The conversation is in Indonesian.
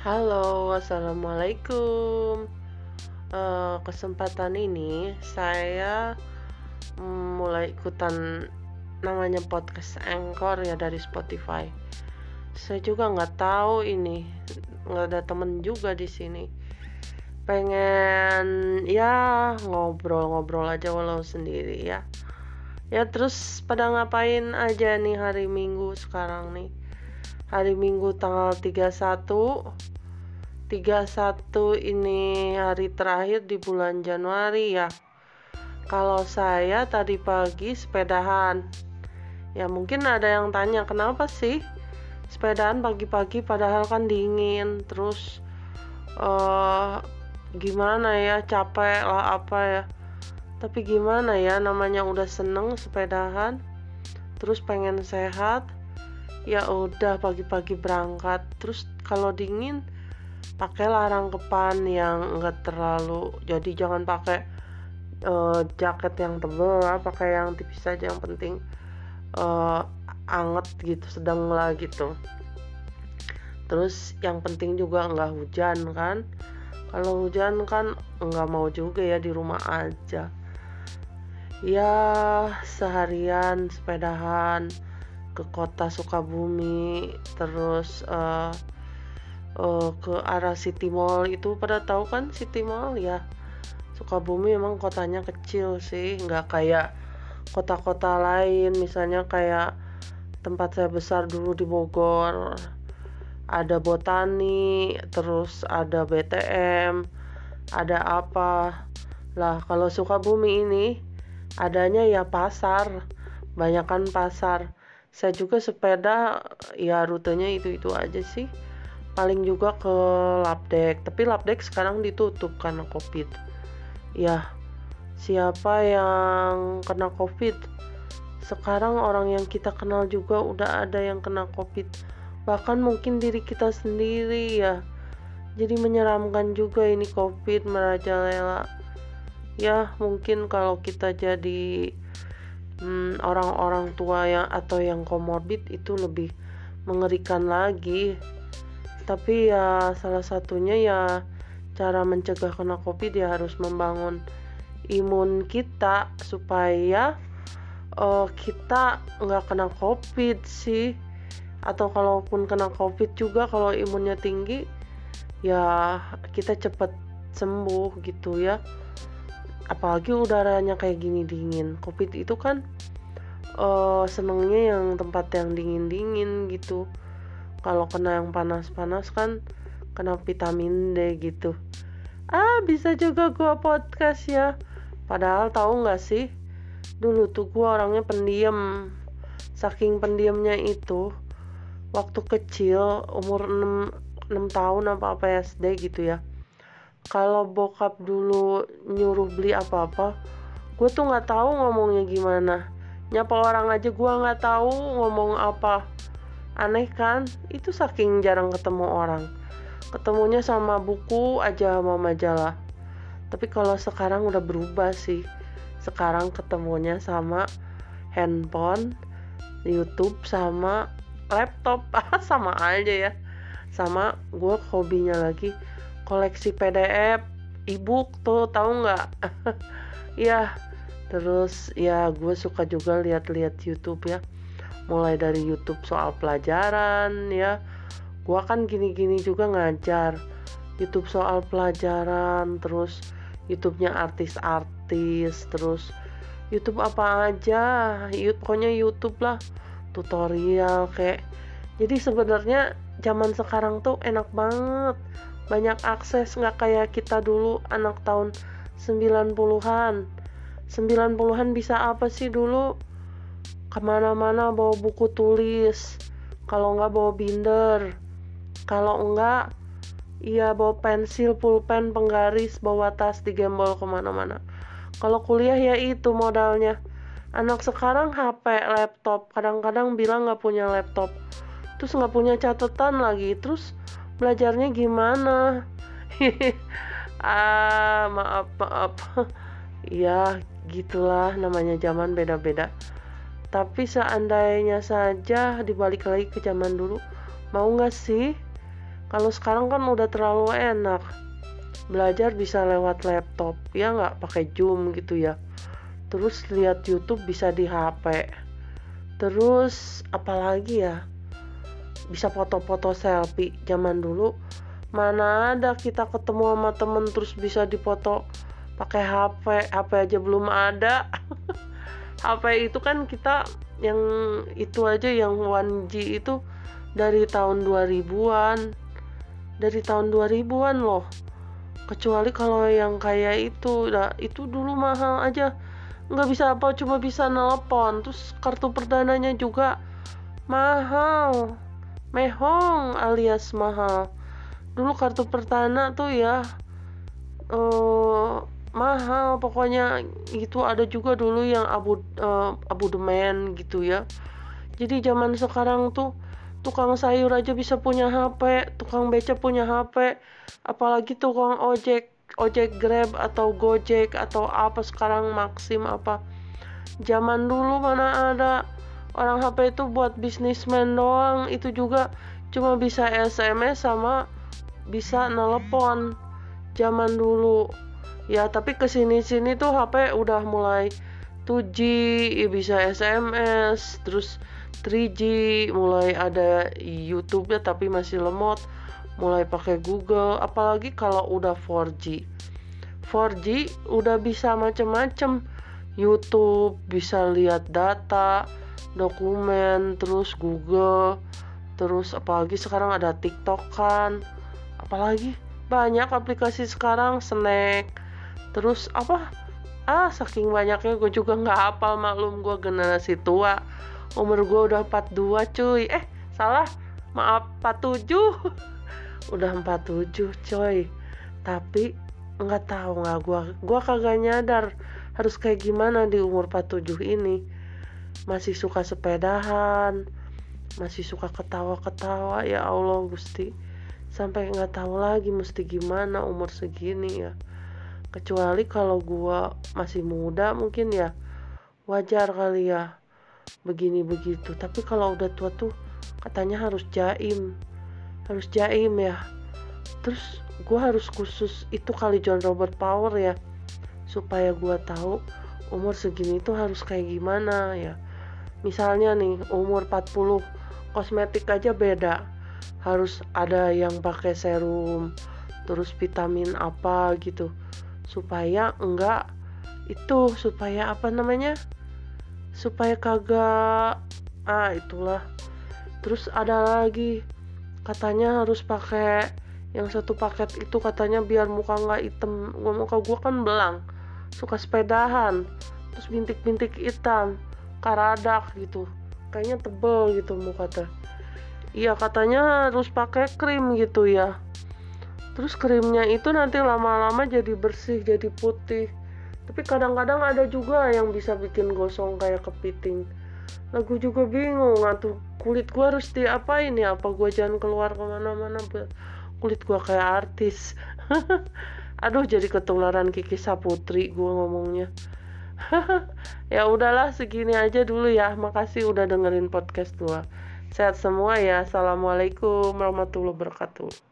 Halo, assalamualaikum. Uh, kesempatan ini saya mulai ikutan namanya podcast Anchor ya dari Spotify. Saya juga nggak tahu ini, nggak ada temen juga di sini. Pengen ya ngobrol-ngobrol aja walau sendiri ya. Ya terus pada ngapain aja nih hari Minggu sekarang nih? Hari Minggu tanggal 31 31 ini hari terakhir di bulan Januari ya. Kalau saya tadi pagi sepedahan. Ya mungkin ada yang tanya kenapa sih sepedahan pagi-pagi padahal kan dingin. Terus uh, gimana ya capek lah apa ya. Tapi gimana ya namanya udah seneng sepedahan. Terus pengen sehat. Ya udah pagi-pagi berangkat. Terus kalau dingin pakailah rangkepan yang enggak terlalu jadi jangan pakai uh, jaket yang tebal lah pakai yang tipis saja yang penting uh, anget gitu sedang lah gitu. Terus yang penting juga enggak hujan kan. Kalau hujan kan enggak mau juga ya di rumah aja. Ya seharian sepedahan ke kota Sukabumi terus uh, uh, ke arah City Mall itu pada tahu kan City Mall? Ya Sukabumi emang kotanya kecil sih nggak kayak kota-kota lain. Misalnya kayak tempat saya besar dulu di Bogor ada botani terus ada BTM ada apa. Lah kalau Sukabumi ini adanya ya pasar banyakkan pasar. Saya juga sepeda ya rutenya itu itu aja sih paling juga ke Labdek. Tapi Labdek sekarang ditutup karena covid. Ya siapa yang kena covid? Sekarang orang yang kita kenal juga udah ada yang kena covid. Bahkan mungkin diri kita sendiri ya. Jadi menyeramkan juga ini covid merajalela. Ya mungkin kalau kita jadi hmm, orang-orang hmm, tua yang atau yang komorbid itu lebih mengerikan lagi tapi ya salah satunya ya cara mencegah kena covid ya harus membangun imun kita supaya uh, kita nggak kena covid sih. Atau kalaupun kena covid juga kalau imunnya tinggi ya kita cepet sembuh gitu ya. Apalagi udaranya kayak gini dingin. Covid itu kan uh, senengnya yang tempat yang dingin dingin gitu kalau kena yang panas-panas kan kena vitamin D gitu. Ah bisa juga gua podcast ya. Padahal tahu nggak sih dulu tuh gua orangnya pendiam. Saking pendiamnya itu waktu kecil umur 6, 6 tahun apa apa SD gitu ya. Kalau bokap dulu nyuruh beli apa-apa gue tuh nggak tahu ngomongnya gimana. Nyapa orang aja gue nggak tahu ngomong apa aneh kan? Itu saking jarang ketemu orang. Ketemunya sama buku aja sama majalah. Tapi kalau sekarang udah berubah sih. Sekarang ketemunya sama handphone YouTube sama laptop. Sama aja ya. Sama gue hobinya lagi koleksi PDF ebook tuh tahu nggak? Ya terus ya gue suka juga lihat-lihat YouTube ya mulai dari YouTube soal pelajaran ya. Gua kan gini-gini juga ngajar. YouTube soal pelajaran terus YouTube-nya artis-artis terus YouTube apa aja. YouTube pokoknya YouTube lah tutorial kayak. Jadi sebenarnya zaman sekarang tuh enak banget. Banyak akses nggak kayak kita dulu anak tahun 90-an 90-an bisa apa sih dulu ke mana-mana bawa buku tulis. Kalau nggak bawa binder. Kalau enggak iya bawa pensil pulpen penggaris bawa tas digembol ke mana-mana. Kalau kuliah ya itu modalnya. Anak sekarang HP laptop. Kadang-kadang bilang nggak punya laptop. Terus nggak punya catatan lagi. Terus belajarnya gimana? Ah maaf maaf. Ya gitulah. Namanya zaman beda-beda tapi seandainya saja dibalik lagi ke zaman dulu, mau nggak sih? Kalau sekarang kan udah terlalu enak. Belajar bisa lewat laptop ya nggak pakai zoom gitu ya. Terus lihat YouTube bisa di HP terus apalagi ya? Bisa foto-foto selfie. Zaman dulu mana ada kita ketemu sama temen terus bisa dipoto pakai HP HP aja belum ada HP itu kan kita yang itu aja yang 1G itu dari tahun 2000-an dari tahun 2000-an loh. Kecuali kalau yang kayak itu. Nah, itu dulu mahal aja. Nggak bisa apa cuma bisa nelpon. Terus kartu perdananya juga mahal. Mehong alias mahal. Dulu kartu perdana tuh ya uh, mahal pokoknya itu ada juga dulu yang abu uh, abu demen gitu ya jadi zaman sekarang tuh tukang sayur aja bisa punya HP, tukang beca punya HP, apalagi tukang ojek, ojek Grab atau Gojek atau apa sekarang Maxim apa. Zaman dulu mana ada orang HP itu buat bisnismen doang, itu juga cuma bisa SMS sama bisa nelpon. Zaman dulu. Ya, tapi ke sini sini tuh HP udah mulai 2G, bisa SMS, terus 3G, mulai ada YouTube ya tapi masih lemot, mulai pakai Google, apalagi kalau udah 4G. 4G udah bisa macem-macem. YouTube bisa lihat data, dokumen, terus Google, terus apalagi sekarang ada TikTok kan. Apalagi banyak aplikasi sekarang Snack. Terus apa? Ah, saking banyaknya gue juga nggak hafal maklum gue generasi tua. Umur gue udah 42 cuy. Eh salah. Maaf 47 udah 47 coy. Tapi nggak tahu nggak gue gue kagak nyadar harus kayak gimana di umur 47 ini. Masih suka sepedahan. Masih suka ketawa-ketawa. Ya Allah Gusti. Sampai nggak tahu lagi mesti gimana umur segini ya kecuali kalau gue masih muda mungkin ya wajar kali ya begini begitu tapi kalau udah tua tuh katanya harus jaim harus jaim ya. Terus gue harus khusus itu kali John Robert Power ya supaya gue tahu umur segini tuh harus kayak gimana ya. Misalnya nih umur 40 kosmetik aja beda. Harus ada yang pakai serum terus vitamin apa gitu supaya enggak itu supaya apa namanya? Supaya kagak ah itulah. Terus ada lagi katanya harus pakai yang satu paket itu katanya biar muka nggak hitam. Muka gua kan belang suka sepedahan terus bintik-bintik hitam karadak gitu. Kayaknya tebel gitu muka teh. Iya katanya harus pakai krim gitu ya terus krimnya itu nanti lama-lama jadi bersih jadi putih. Tapi kadang-kadang ada juga yang bisa bikin gosong kayak kepiting. Lagu juga bingung atau kulit gua harus diapain ya? Apa gua jangan keluar ke mana-mana kulit gua kayak artis? Aduh jadi ketularan Kiki Saputri gua ngomongnya. Ya udahlah segini aja dulu ya. Makasih udah dengerin podcast gua. Sehat semua ya. Assalamualaikum warahmatullahi wabarakatuh